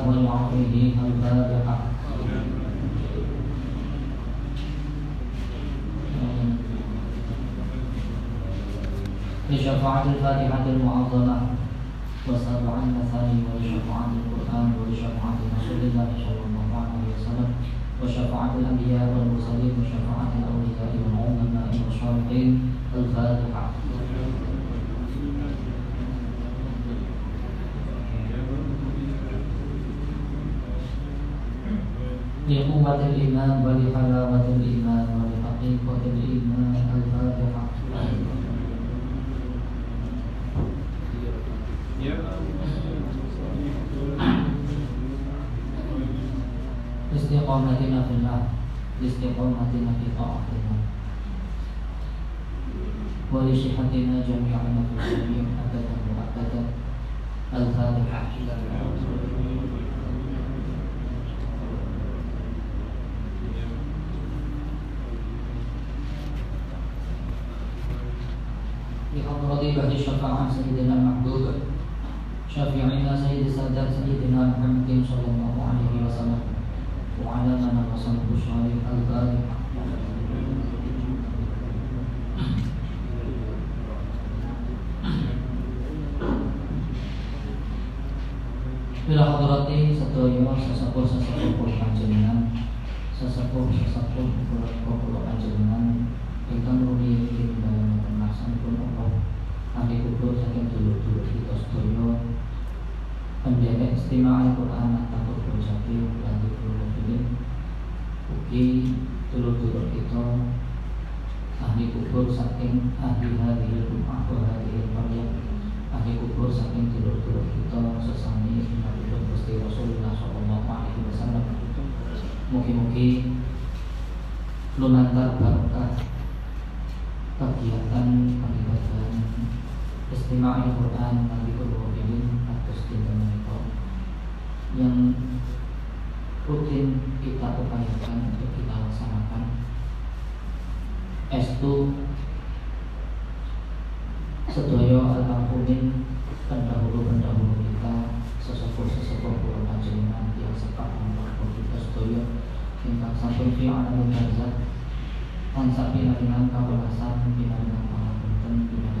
بمغفرة الله ولعفوه الفاتحة لشفاعة الفاتحة لقوة الإيمان ولحلاوة الإيمان ولحقيقة الإيمان الفاتحة. استقامتنا في الله لاستقامتنا في طاعتنا ولصحتنا جميعا في الجميع أبدا وأبدا. الفاتحة. لحضرة بعد الشفاعة سيدنا المحبوب شافعنا سيد السادات سيدنا محمد صلى الله عليه وسلم وعلى من وصله الصالح الفاتحة Bila hadrati sedaya sesepuh sesepuh kula panjenengan sesepuh sesepuh kula kula panjenengan sedaya penderek istimewa Al-Quran takut berjati dan dulur ini ugi dulur-dulur kita ahli kubur saking ahli hadhil rumah wa hadhil qaryah. Ahli kubur saking dulur-dulur kita sesami Nabi Gusti Rasulullah sallallahu alaihi wasallam. Mugi-mugi lumantar barokah kegiatan pengibadahan istimewa Al-Quran Nabi Qur'an atas dinten menika yang rutin kita upayakan untuk kita laksanakan estu sedaya almarhumin pendahulu-pendahulu kita sesepuh-sesepuh kula panjenengan yang sepak almarhum kita sedaya ingkang sampun fi alamul barzakh tansah pinaringan kawelasan pinaringan pangapunten pinaringan kawitan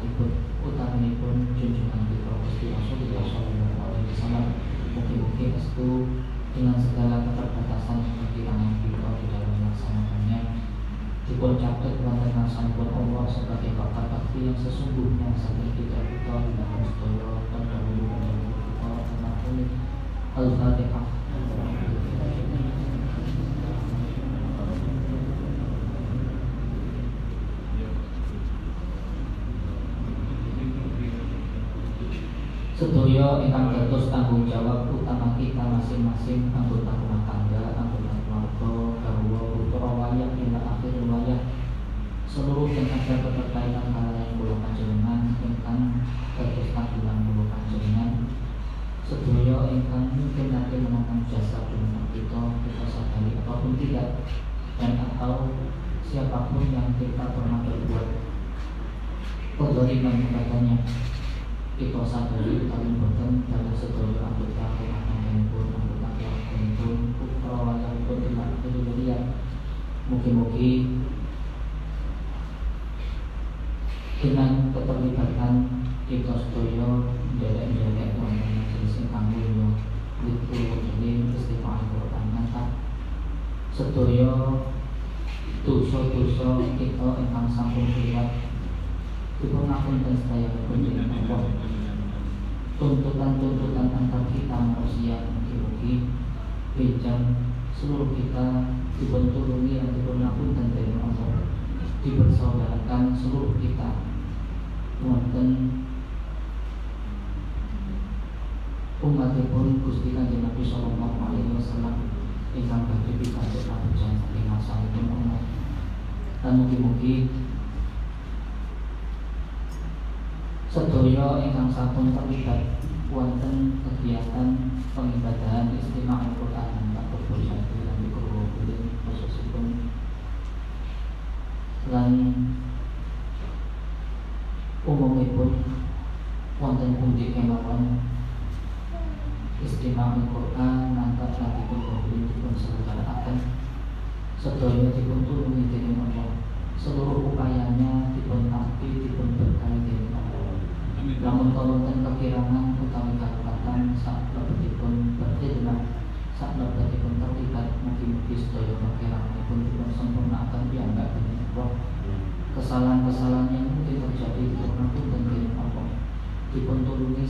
utaminipun junjungan kita Gusti Rasulullah Shallallahu Alaihi Wasallam mungkin-mungkin estu dengan segala keterbatasan kekurangan kita di dalam melaksanakannya. Dipun catat wonten pun Allah sebagai bakat bakti yang sesungguhnya saking kita kita dalam sedaya pendahulu pendahulu kita umin Al-Fatihah Sedaya ingkang dados tanggung jawab utama kita masing-masing anggota rumah tangga, anggota keluarga, garwa, putra wayah hingga akhir wayah. Seluruh yang ada keterkaitan halayak kula panjenengan ingkang dados tanggungan kula panjenengan. Sedaya ingkang mungkin nanti menemukan jasa dunia kita kita sadari apa pun tidak dan atau siapa pun yang kita pernah berbuat. Kezaliman kepadanya kita sadari kami boten dalam sedaya anggota rumah tangga pun anggota keluarga pun putra wayang pun tidak kemudian mungkin-mungkin dengan keterlibatan kita sedaya derek-derek wonten majelis ingkang mulya Lidul ini istimewa Quran mantap sedaya dosa-dosa kita ingkang sampun liwat dipun ngapunten sedaya pun Allah tuntutan-tuntutan antar kita manusia mugi-mugi bejang seluruh kita dibenturungi yang dipunapun dari Allah. Dipersaudarakan seluruh kita. Wonten umatipun Gusti Kanjeng Nabi sallallahu alaihi wasallam ingkang badhe pikantuk kabujan saking asalipun Allah dan mugi-mugi sedaya ingkang sampun terlibat wonten kegiatan pengibadahan istimewa Al-Qur'an Pak Jati lan Kulo khususipun lan umumipun wonten pundi kemawon istimewa Al-Qur'an nangkap lagi pun dipun akan sedaya dipun tulungi dening Allah seluruh upayanya dipun tampi dipun berkahi dening Namun kalau kekirangan utawi kalepatan saat lebetipun berkhidmat saat lebetipun terlibat mugi-mugi sedaya kekiranganipun dipun sempurnakan piyambak dening Allah. Kesalahan-kesalahan yang mungkin terjadi di pun dan di Allah. Dipun tulungi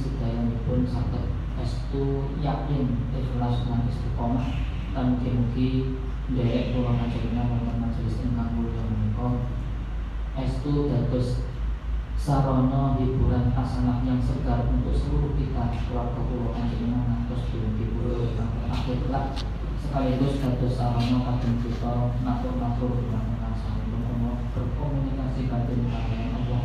pun sakit estu yakin ikhlas dan istiqomah dan mugi-mugi derek kula panjenengan wonten majelis ingkang mulya menika. Estu dados sarana hiburan hasanah yang segar untuk seluruh kita keluarga kula panjenengan terus dihibur sampai akhir kelak sekaligus dados sarana kagem kita matur-matur dumateng sampun berkomunikasi kalian Allah.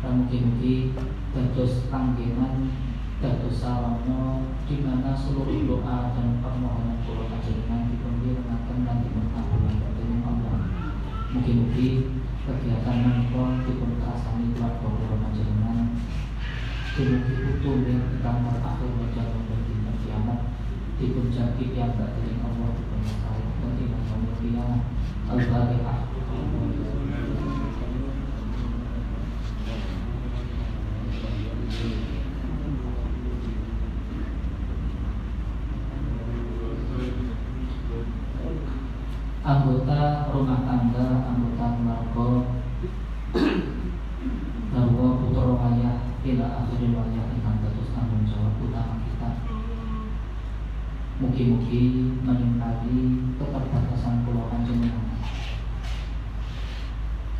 Dan mungkin-mungkin dados panggilan dados sarana di mana seluruh doa dan permohonan kula panjenengan dipun direngaken lan dipun kabulaken Allah mungkin-mungkin kegiatan nangkon dipun kasani keluarga panjenengan. Dumugi utuh yang kita akhir wajah dan dina kiamat. Dipun jagi piyambak dening Allah dipun masalah dan dina kiamat. Al-fatihah anggota rumah tangga, anggota keluarga, bahwa putra wayah ila akhirin wayah ingkang terus tanggung jawab utama kita. Mugi-mugi menimpali keterbatasan pulau panjenengan.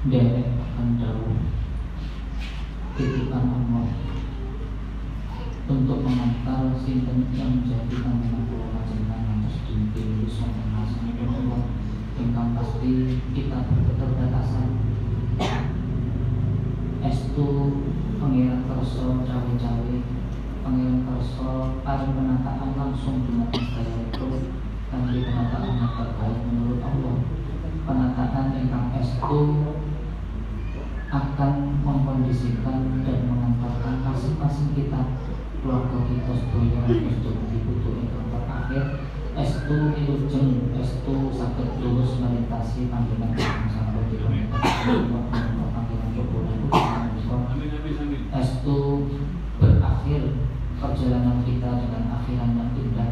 Derek akan jauh titipan Allah untuk mengantar sinten yang menjadi tanggungan pulau panjenengan terus dipilih sama Allah ingkang pasti kita berketerbatasan. Estu pangeran kerso cawe-cawe. Pangeran kerso paling penataan langsung dumateng saya itu. Kanthi penataan yang terbaik menurut Allah. Penataan ingkang estu akan mengkondisikan dan mengantarkan masing-masing kita keluarga kita sedaya untuk dibutuh ingkang terakhir estu ilujeng estu sakit lurus melintasi panggilan panggilan estu berakhir perjalanan kita dengan akhiran yang indah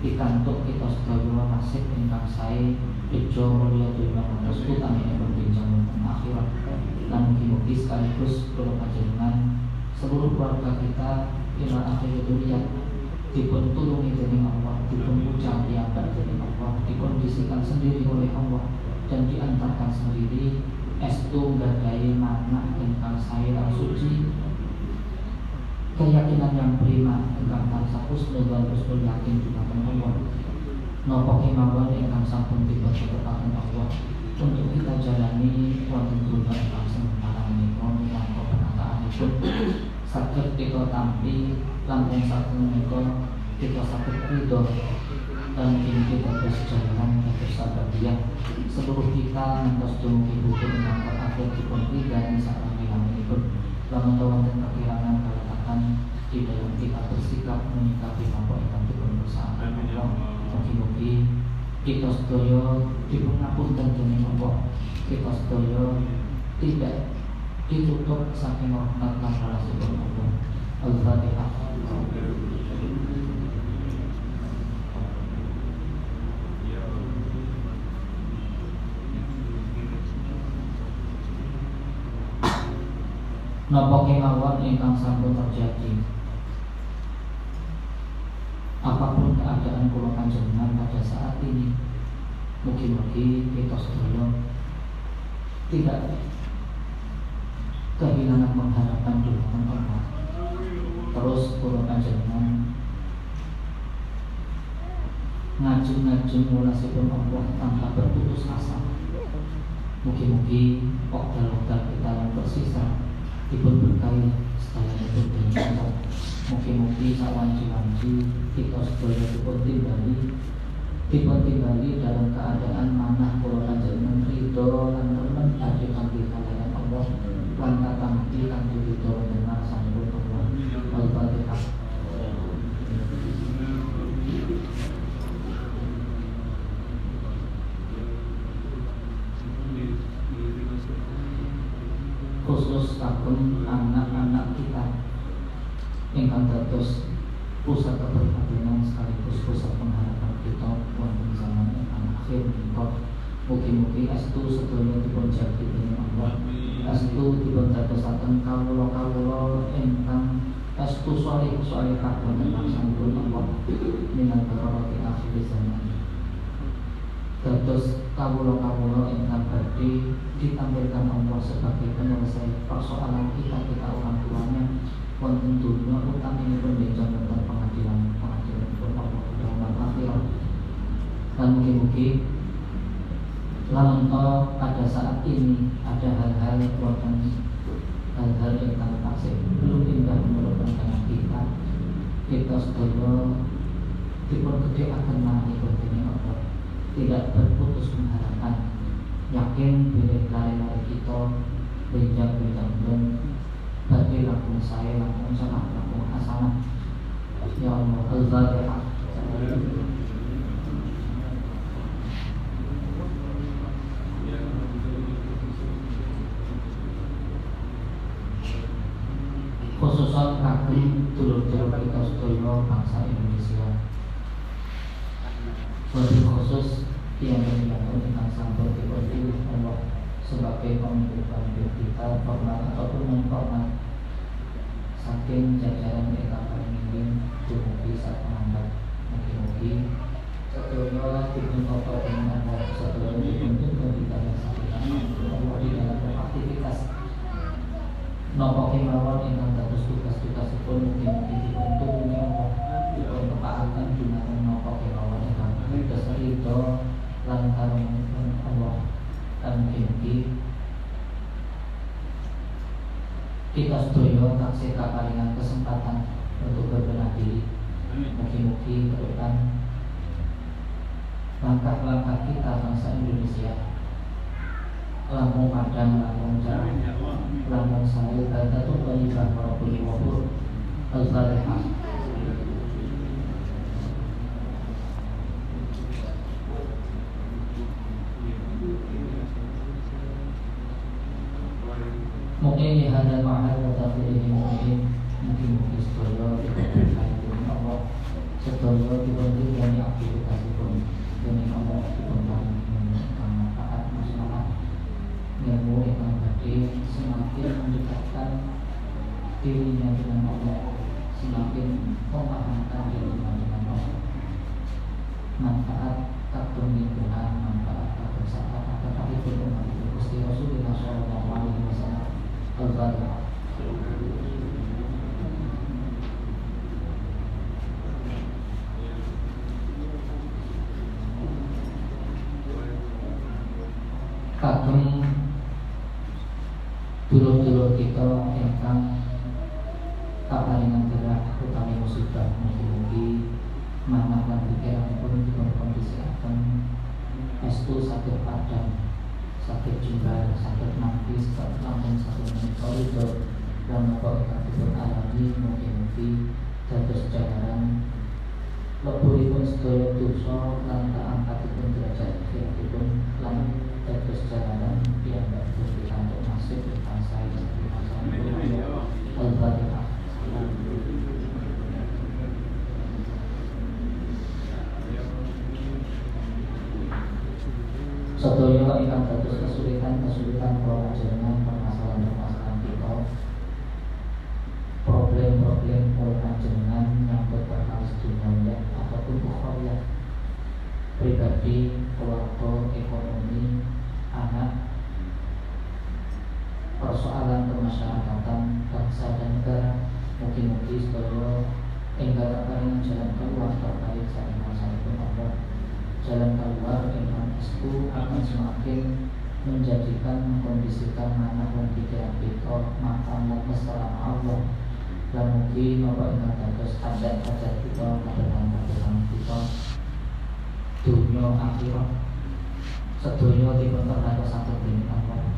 pikantuk kita sedaya nasib ingkang sae bejo mulya dunya mantos utami berbincang tentang akhirat dan mugi-mugi sekaligus kula panjenengan seluruh keluarga kita ila akhir dunia dipun tulungi dari Allah, dipun ucap diangkat dari Allah, dikondisikan sendiri oleh Allah dan diantarkan sendiri. Estu gadai makna tentang saya suci. Keyakinan yang prima tentang tansah husnul dan husnul yakin juga Allah nopo kemauan yang sampun tiba ketetapan Allah untuk kita jalani wonten dunia ingkang sementara menika minangka penataan itu. Sakit kita tampi lampung satu menika kita sakit ridho dan kita terus jalan terus dia. Seluruh kita nantos dumugi buku dengan terakhir di konflik dan saat kami pun lamun wonten kekirangan katakan di dalam kita bersikap menyikapi mampu yang bersama Mugi-mugi kita sedaya dipun ngapunten dening Allah kita sedaya tidak ditutup saking rahmat lan rasulullah Allah Al-Fatihah Napa kemawon ingkang sampun terjadi. Keadaan kula panjenengan pada saat ini mungkin-mungkin kita sedaya tidak kehilangan pengharapan di Allah terus kula panjenengan ngajeng-ngajeng munasipun Allah tanpa berputus asa. Mugi-mugi oktal-oktal kita yang tersisa dipun berkahi sedaya itu dengan Mugi-mugi sawanci-wanci kita sedaya dipun timbali. Dipun timbali dalam keadaan mana kula panjenengan ridho lan remen badhe kanthi kalayan Allah lan katampi kanthi ridho dengan sampun Allah Al-Fatihah kagum anak-anak kita ingkang dados pusat keprihatinan sekaligus pusat pengharapan kita wonten zaman ingkang akhir menika mugi-mugi astu sedaya dipun jagi dening Allah. Astu dipun dadosaken kawula-kawula ingkang astu salih salihah wonten laksanipun Allah. Minal barokati akhir zaman dados kawula-kawula ingkang badhe ditampilkan Allah sebagai penyelesai persoalan kita kita orang tuanya. Wonten utang ini pun tentang pengadilan pengadilan pun Allah dalam dan mungkin-mungkin lamun pada saat ini ada hal-hal wonten hal-hal yang kami pasir belum indah menurut kita. Kita sedaya dipun gede akan ini Allah tidak berputus mengharapkan. Yakin bila lari-lari kita benjang-benjang dan bagi lakum saya lakum salah lakum hasanah ya Allah al-fatihah. Khususnya kagum dulur-dulur kita sedaya bangsa Indonesia lebih khusus yang dinyatakan tentang sampel itu Allah sebagai pemimpin kita formal ataupun non formal saking jajaran mereka paling ingin dumugi saat menghadap mungkin-mungkin setelah dipun apa dengan Allah setelah dibentuk kita yang sakit Allah di dalam aktivitas nopo kemauan yang terus tugas-tugas pun mungkin-mungkin dibentuk Allah dipun kepaatan jumat nopo kemauan dasar itu lantaran Allah dan mungkin kita setuju taksi kaparingan kesempatan untuk berbenah diri mungkin-mungkin ke depan langkah-langkah kita bangsa Indonesia lambung padang, lambung jauh lambung saya dan tentu beribadah para pulih Al-Fatihah mungkin ada ma'had ini mungkin mungkin mungkin setelah diberikan Allah setelah diberikan aktivitas pun demi Allah diberikan manfaat masalah ilmu yang semakin mendekatkan dirinya dengan Allah semakin memahamkan dirinya dengan Allah manfaat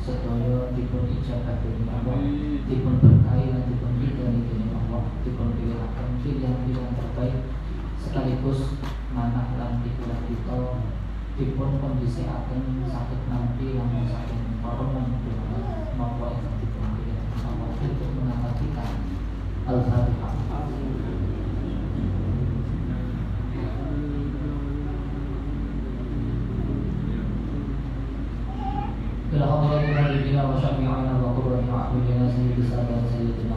sedaya dipun ijabah dening Allah hmm. dipun berkahi lan dipun ridhoi dening Allah dipun pilihaken pilihan-pilihan terbaik sekaligus manah lan dikulah kita dipun kondisiaken وشفيعنا وقرة أعيننا سيد سادة سيدنا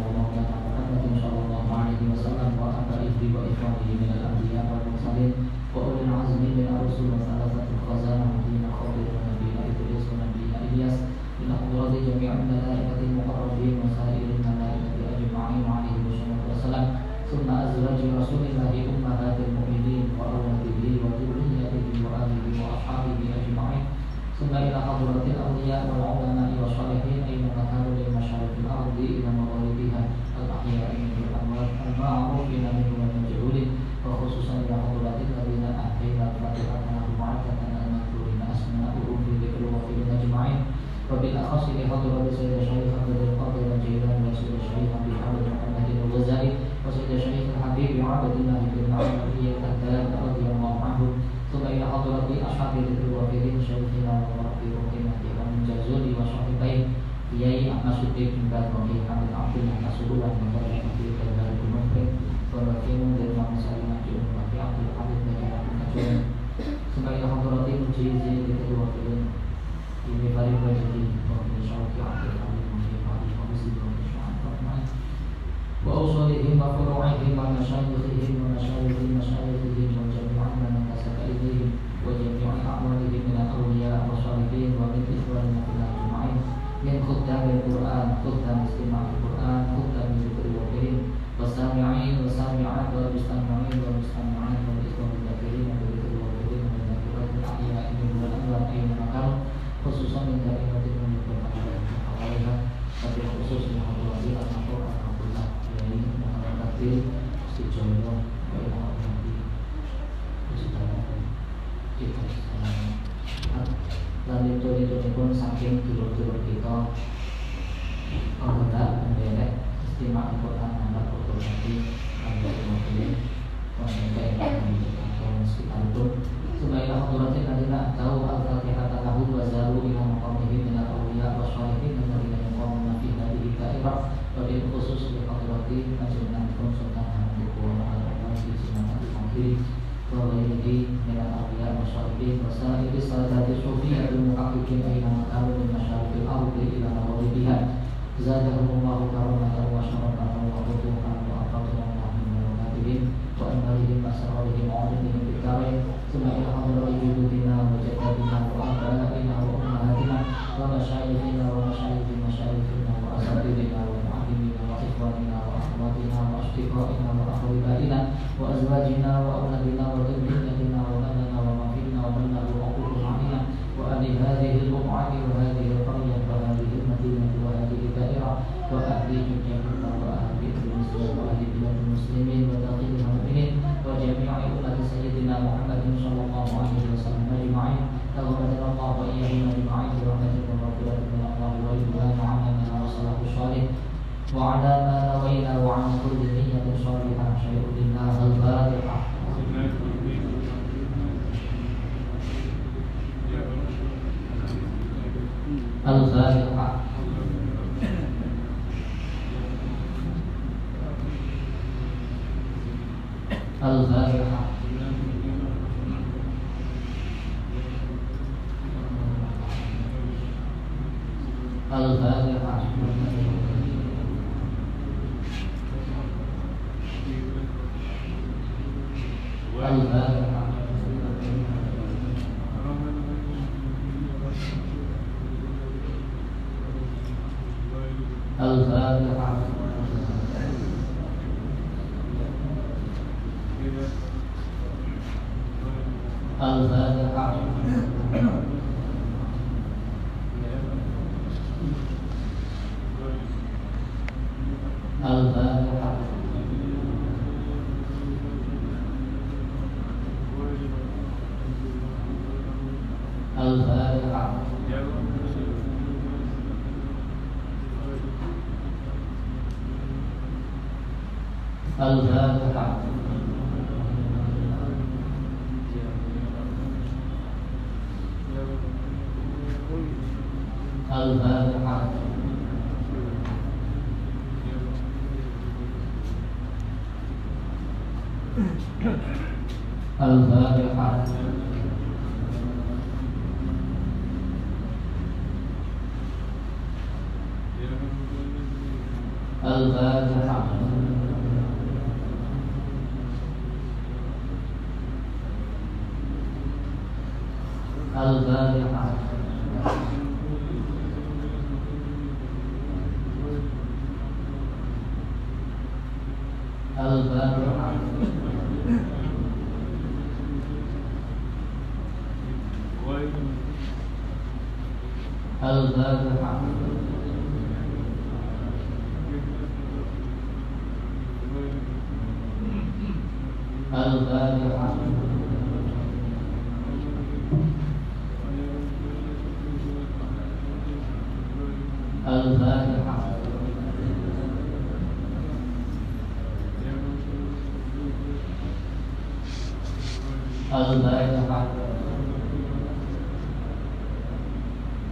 Sri Sujono Wahyu kita lan itu itu pun saking dulur-dulur kita anggota penderek istimewa Al-Quran anak وإخواننا وأخواتنا وأشقائنا وأقربائنا وأزواجنا وأولادنا وذريتنا وبننا وما فينا وبنا وعقول وأهل هذه البقعة وهذه القرية وهذه المدينة وهذه الدائرة وأهل جميع وأهل المسلمين وأهل بلاد المسلمين وداخل المؤمنين وجميع أمة سيدنا محمد صلى الله عليه وسلم أجمعين تغفر الله وإياهم أجمعين برحمته ومغفرة من الله وإيمان عملنا وصلاة الصالح وعلى ما نوينا وعن كل نية صالحة. شيء الله الفاتحة الفاتحة الفاتحة 打野呢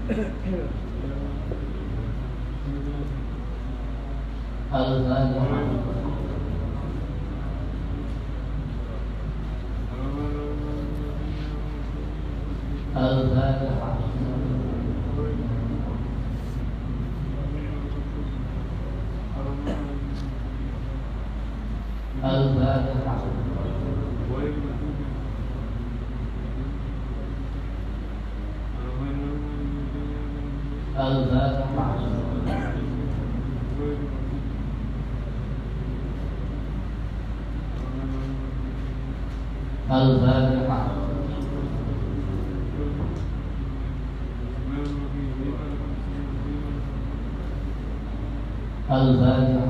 嗯嗯嗯嗯嗯嗯嗯嗯嗯嗯 الفاتحة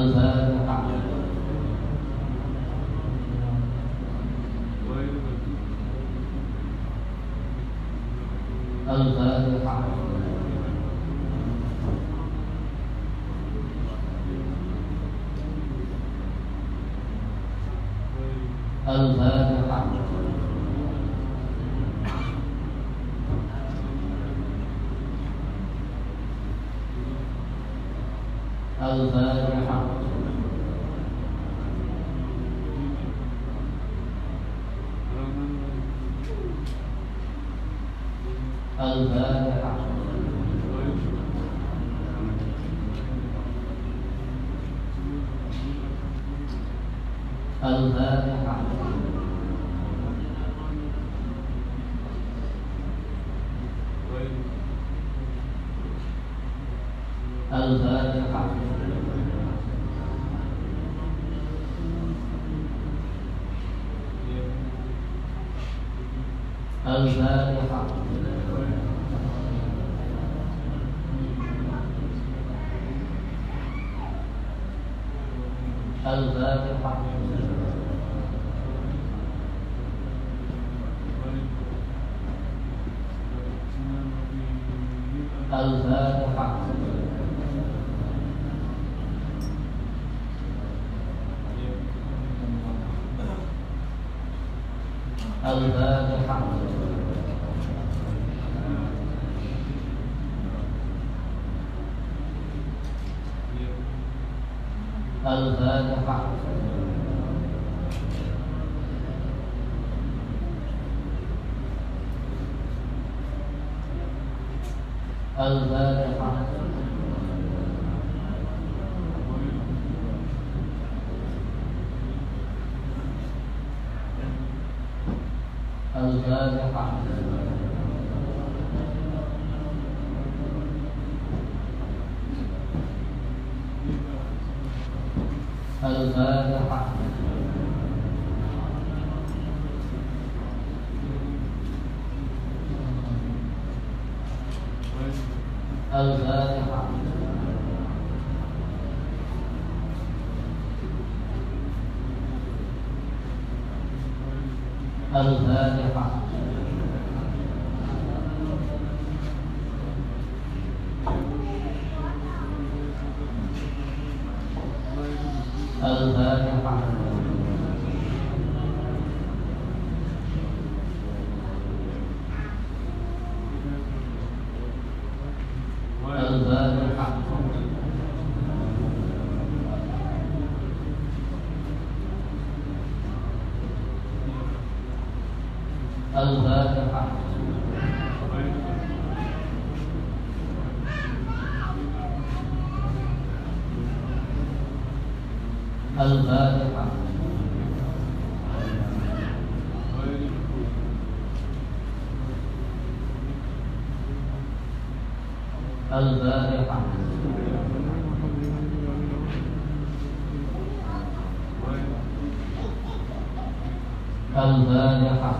الفاتحة الفاتحة الفاتحة الفاتحة الفاتحة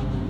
Thank you.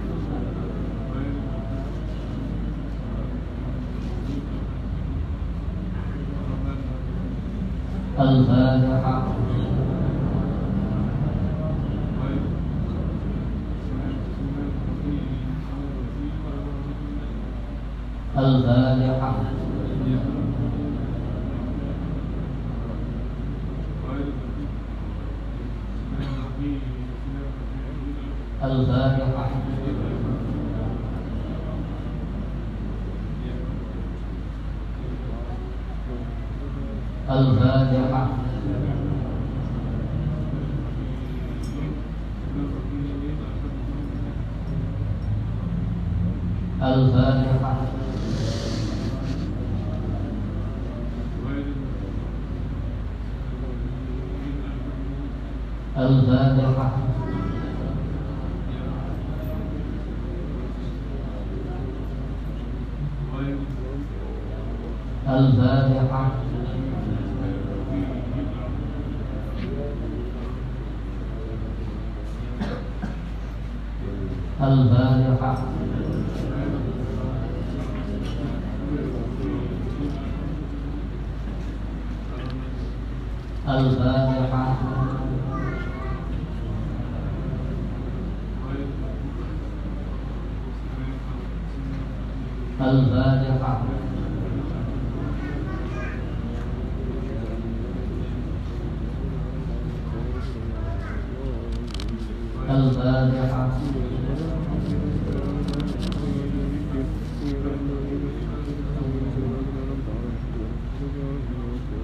الفاتحة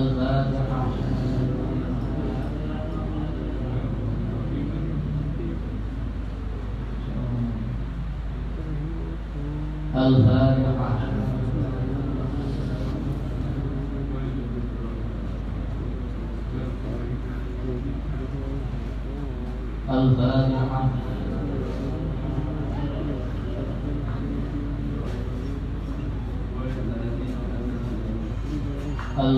الفاتحة الفاتحة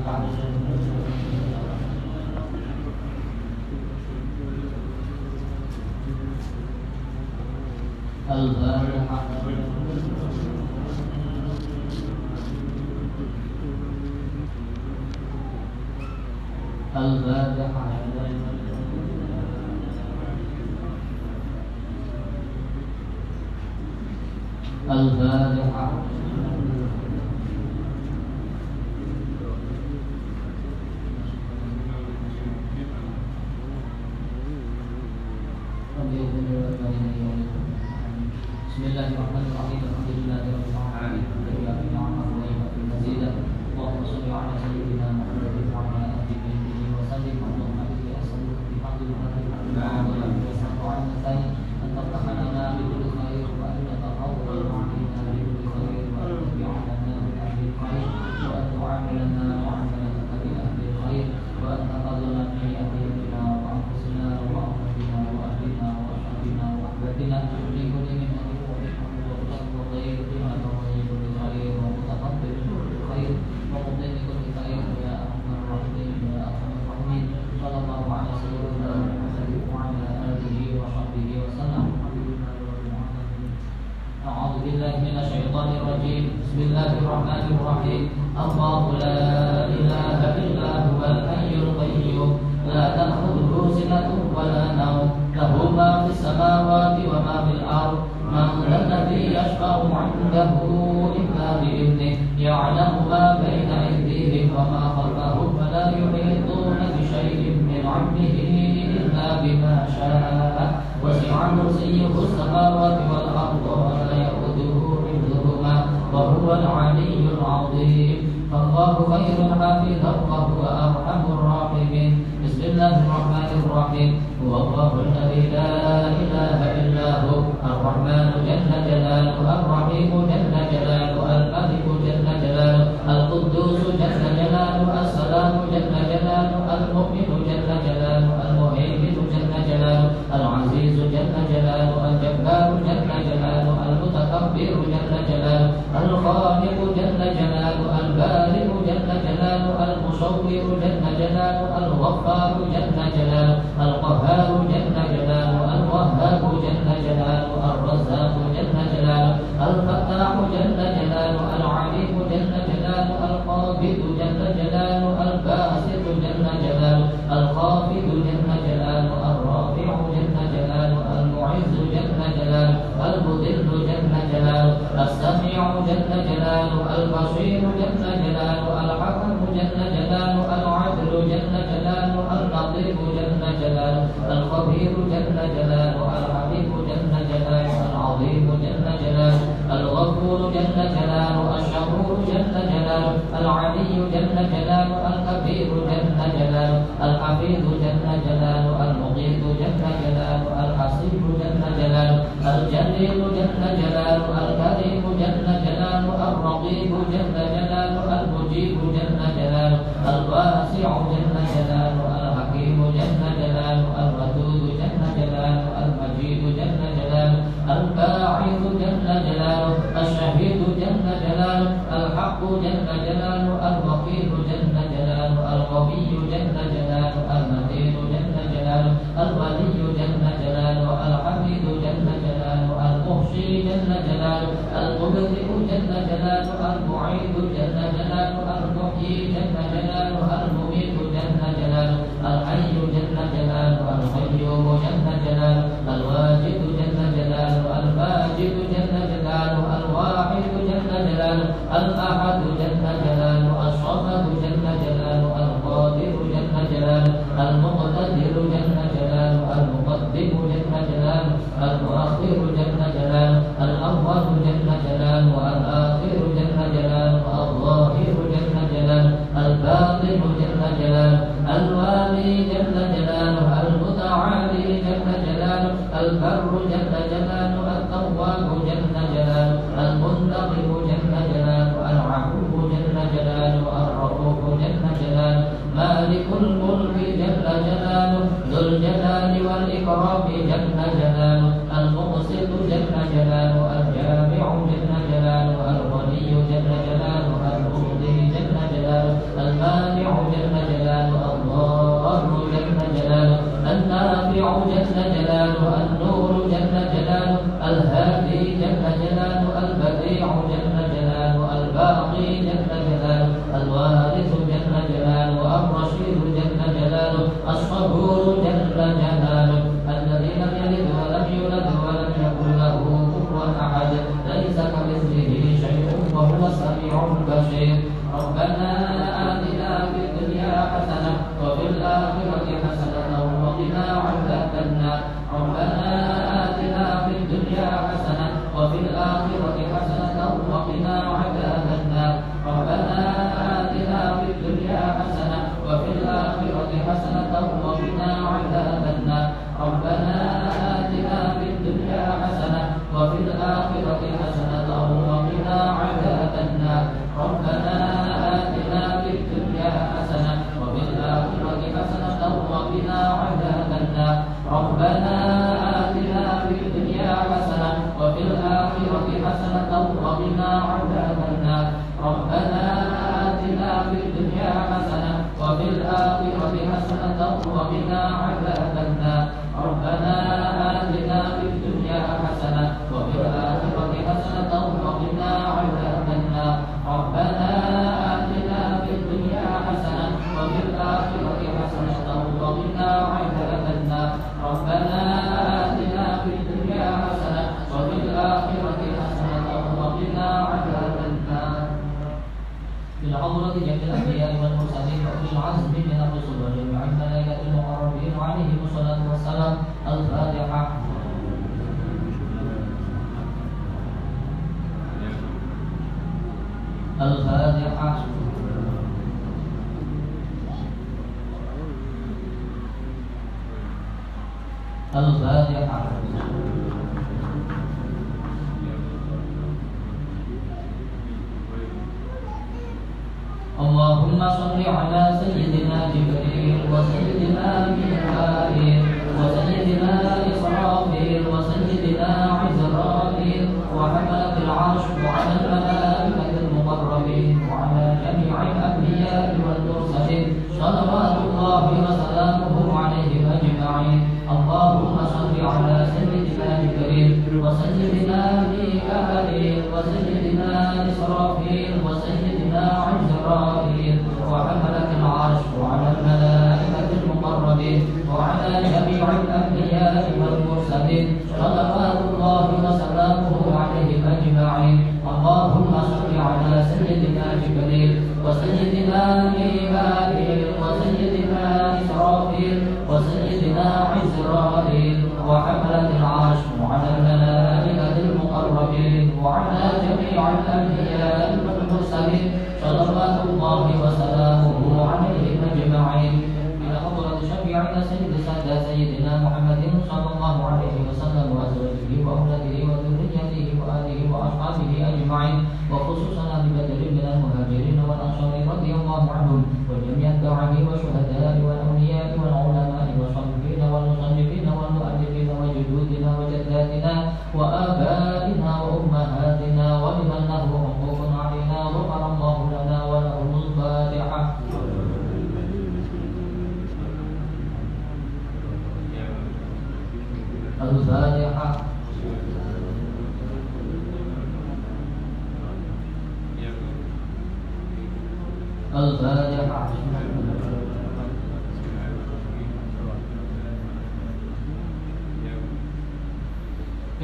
八年。السميع جل جلاله البصير جل جلاله الحكم جل جلاله العدل جل جلاله اللطيف جل جلاله الخبير جل جلاله الحبيب جل جلاله العظيم جل جلاله الغفور جل جلاله الشكور جل جلاله العلي جل جلاله الكبير جل جلاله الحفيظ جل جلاله المقيت جل جلاله الحسيب جل جلاله الجليل جل جلاله الكريم جل جلاله الرقيب جل جلاله المجيب جل جلاله الواسع جل جلاله الحكيم جل جلاله الودود جل جلاله المجيد جل جلاله الباعث جل جلاله الشهيد جل جلاله الحق جل جلاله الوكيل جل جلاله القوي جل جلاله المتين جل جلاله الولي جل جلاله الحميد جل جلاله المحصي جل جلاله المبرئ جنة لا تؤر معيد جنة لا تؤر محيي جنة لا الغفور جل جلاله التواب جل جلاله المنتقم Allahumma minna 你好你好是你的的新郎新娘 والمرسلين صلوات الله وسلامه عليهم أجمعين. اللهم صل على سيدنا جبريل وسيدنا ميكائيل وسيدنا إسرافيل وسيدنا عزرائيل وحملة العرش وعلى الملائكة المقربين وعلى جميع الأنبياء والمرسلين. صلوات الله وسلامه عليهم أجمعين. إلى حضرة شفيعنا سيد سيدنا محمد صلى الله عليه وسلم وأزواجه وأولاده وذريته وآله وأصحابه أجمعين وخصوصا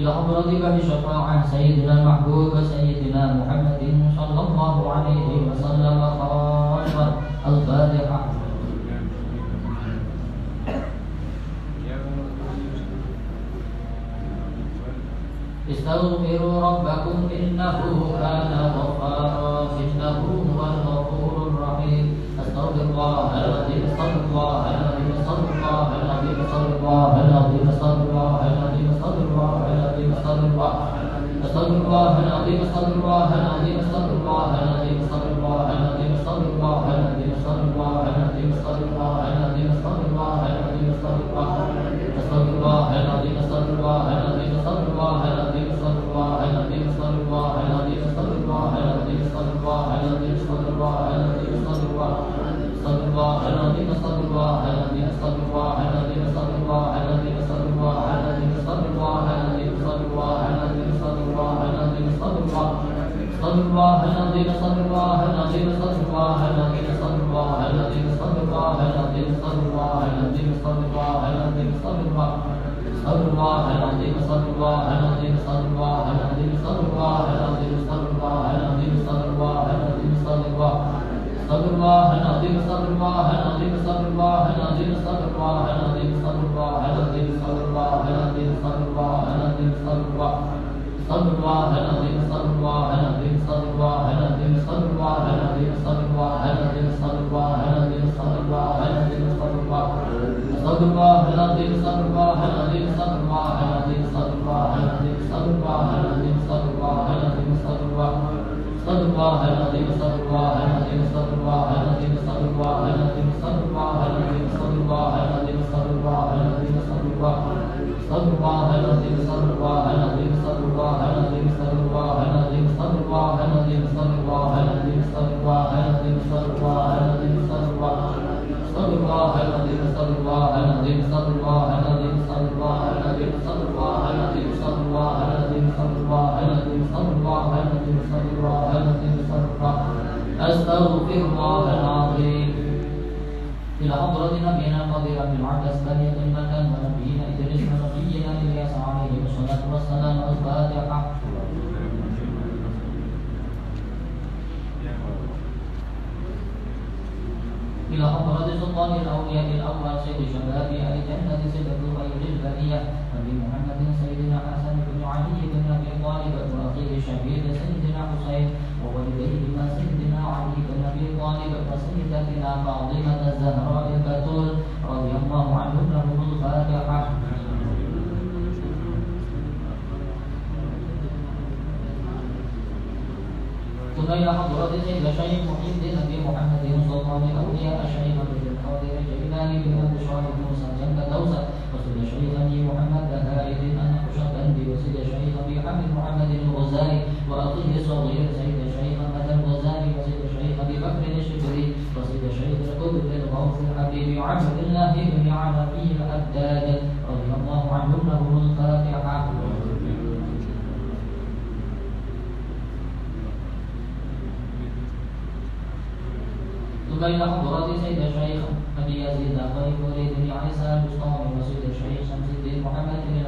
إلى حضرتك بشفاعة سيدنا المحبوب سيدنا محمد صلى الله عليه وسلم خاصة الفاتحة استغفروا ربكم إنه الله على النبي صلى الله على النبي صلى الله صلى الله على النبي صلى الله على النبي صلى الله على النبي صلى الله على النبي صلى الله على النبي صلى الله على النبي صلى الله على النبي صلى الله على النبي صلى الله صلى الله على النبي صلى الله على النبي صلى الله على النبي صلى الله على النبي صلى الله على النبي صلى الله على النبي صلى الله على النبي صلى الله صلى الله على النبي العظيم استغفر الله العظيم استغفر الله العظيم استغفر الله العظيم استغفر الله العظيم استغفر الله العظيم استغفر الله العظيم استغفر الله استغفر الله العظيم استغفر الله العظيم استغفر الله العظيم استغفر الله العظيم استغفر الله العظيم استغفر الله العظيم استغفر الله العظيم استغفر الله استغفر الله العظيم استغفر الله العظيم استغفر الله العظيم استغفر الله العظيم استغفر الله العظيم استغفر الله العظيم استغفر الله استغفر الله العظيم استغفر الله العظيم استغفر الله العظيم استغفر الله العظيم استغفر الله العظيم استغفر الله العظيم استغفر الله العظيم استغفر الله استغفر الله العظيم استغفر الله العظيم استغفر الله العظيم استغفر الله العظيم استغفر الله العظيم استغفر الله العظيم استغفر الله العظيم استغفر الله العظيم استغفر الله استغفر الله العظيم استغفر الله العظيم استغفر الله العظيم استغفر الله العظيم استغفر الله العظيم استغفر الله العظيم استغفر الله العظيم استغفر الله أستغفر الله إلى حضرة نبينا القدير بن العباس بني المكان ونبينا إدريس ونبينا إلياس عليه الصلاة والسلام الفاتحة إلى حضرة سلطان الأولياء الأول سيد شباب أهل الجنة سيد الخير البرية نبي محمد سيدنا حسن بن علي بن أبي طالب وأخيه الشهيد سيدنا حسين ووالديهما سيدنا علي بالقصيدة فاطمة الزهراء البتول رضي الله عنهم لهم الفاتحة. ثم إلى حضرة الشيخ بن عبد الله بن عربي الأداد رضي الله عنه له الفاتحة. ثم إلى حضرات سيد الشيخ أبي يزيد أبي وليد بن عيسى المصطفى وسيد الشيخ شمس الدين محمد بن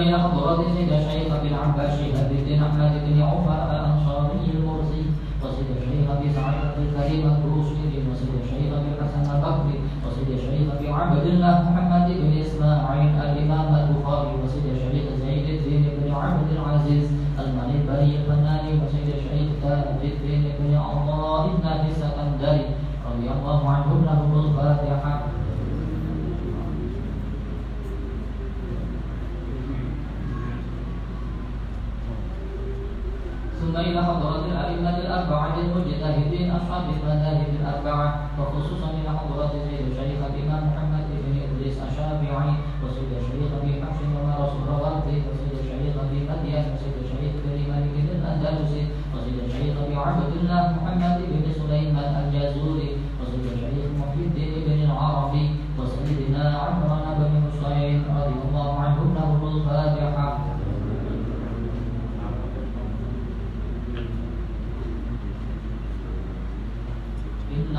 بين حضرة سيد الشيخ أبي العباس ابي بن أحمد بن عفر الأنصاري المرسي وسيد الشيخ أبي سعيد الكريم afastamento.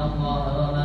الله وما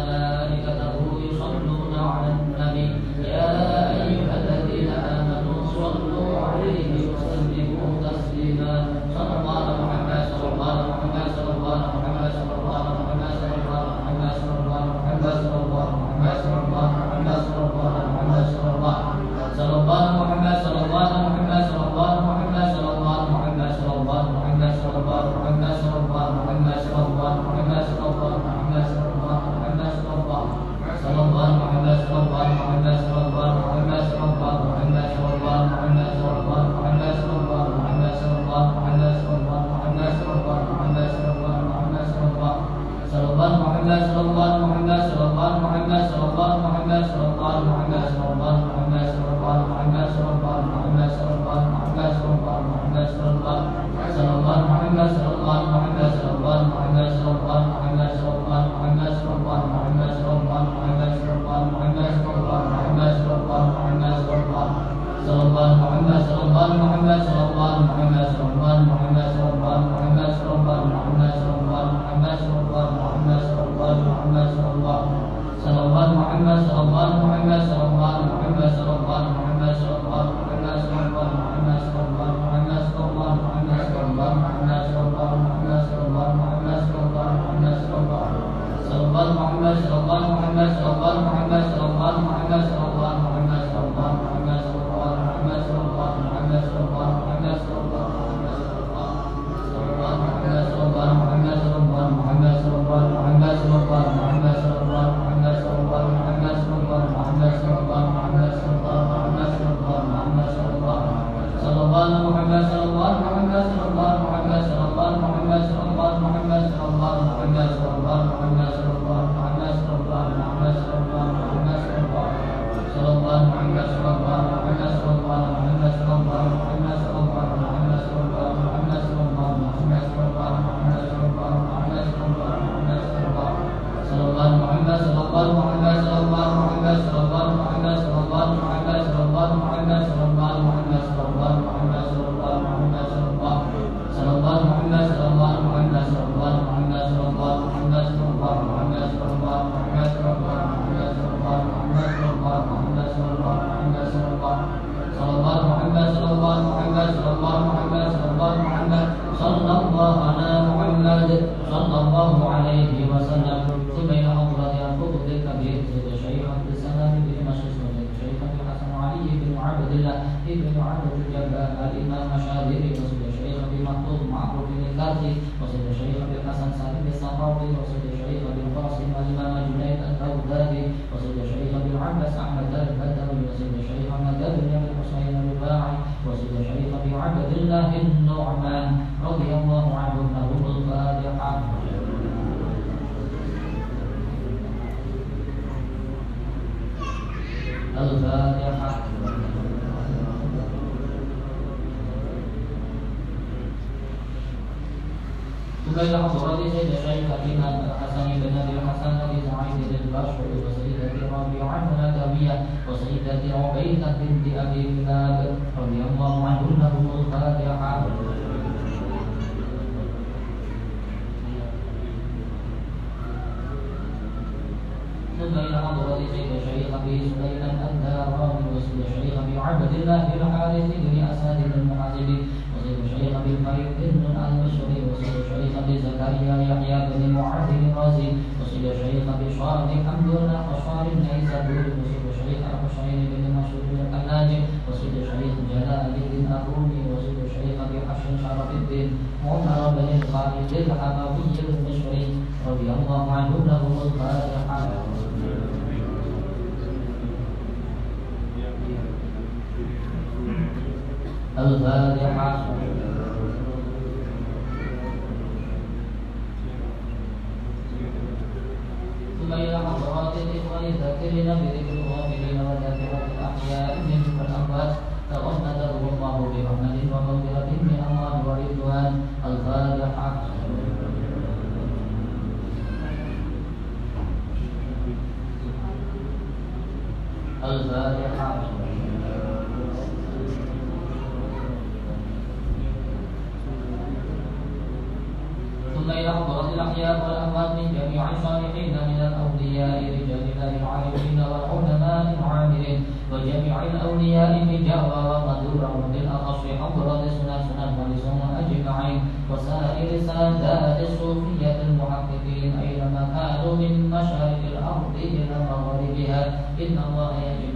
المشركين وعمر بن الخالد الحموي المشري رضي الله عنه له الفاتحة الفاتحة ثم إلى حضرات الإخوان الذاكرين بذكر الغافلين وذاكرة الأحياء منهم in Allah and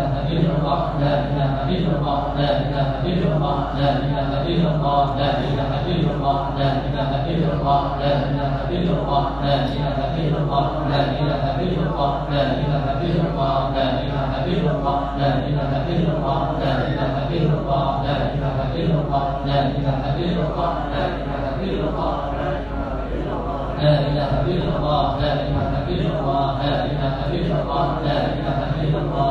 الا الله لا اله الا الله لا اله الا الله لا اله الا الله لا اله الا الله لا اله الا الله لا اله الا الله لا اله الا الله لا اله الا الله لا اله الا الله لا اله الا الله لا اله الا الله لا اله الا الله لا اله الا الله لا اله الا الله لا اله الا الله لا اله الا الله لا اله الا الله لا اله الا الله لا اله الا الله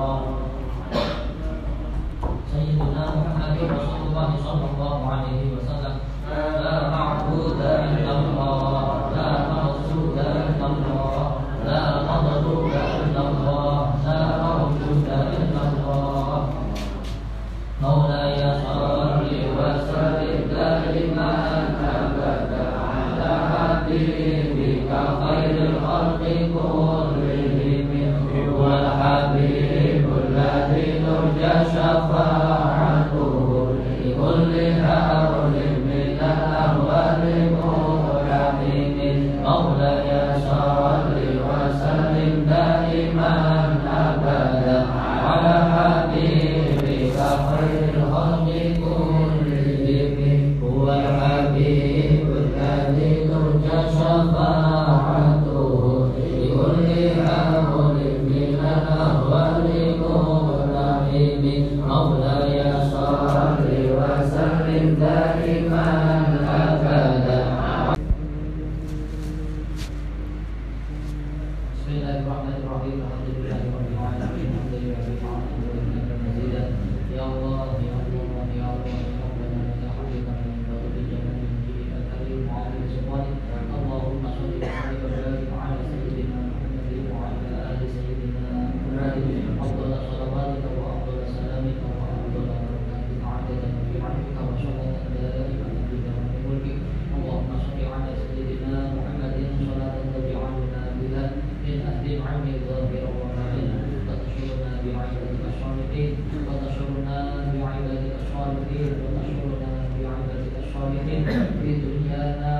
الصالحين في دنيانا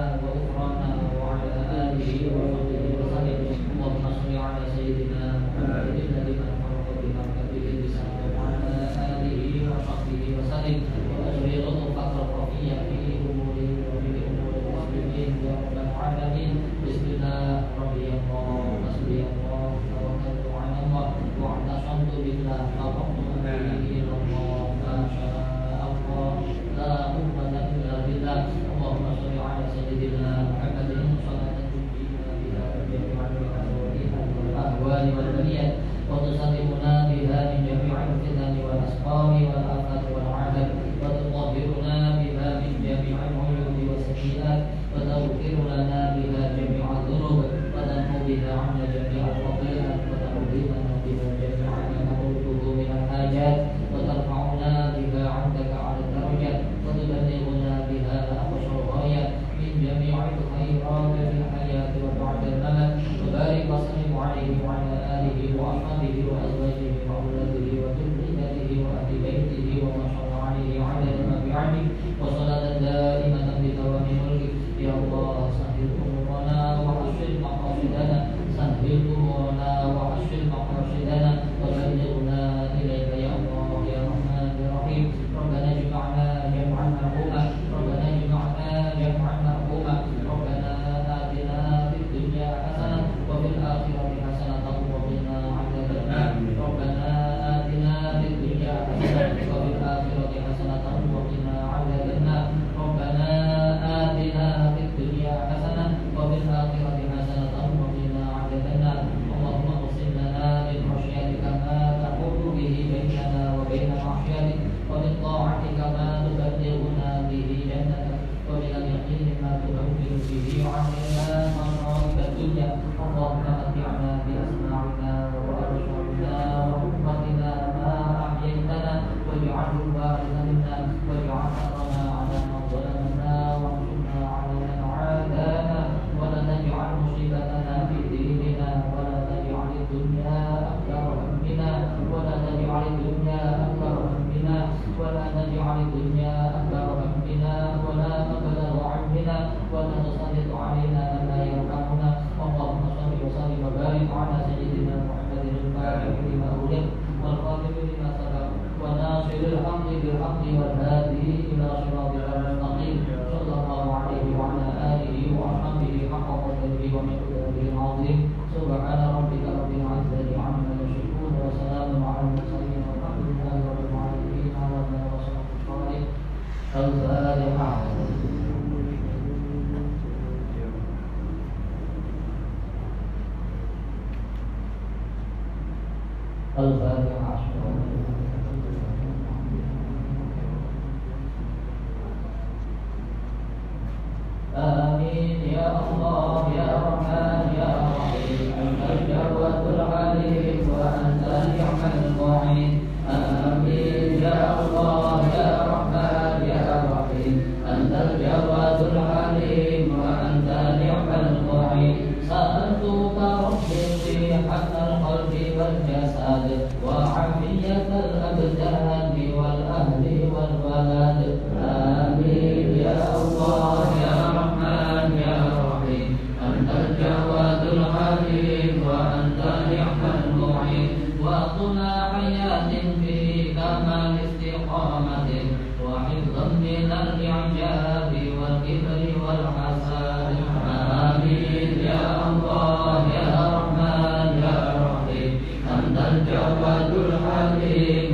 الجواد الحليم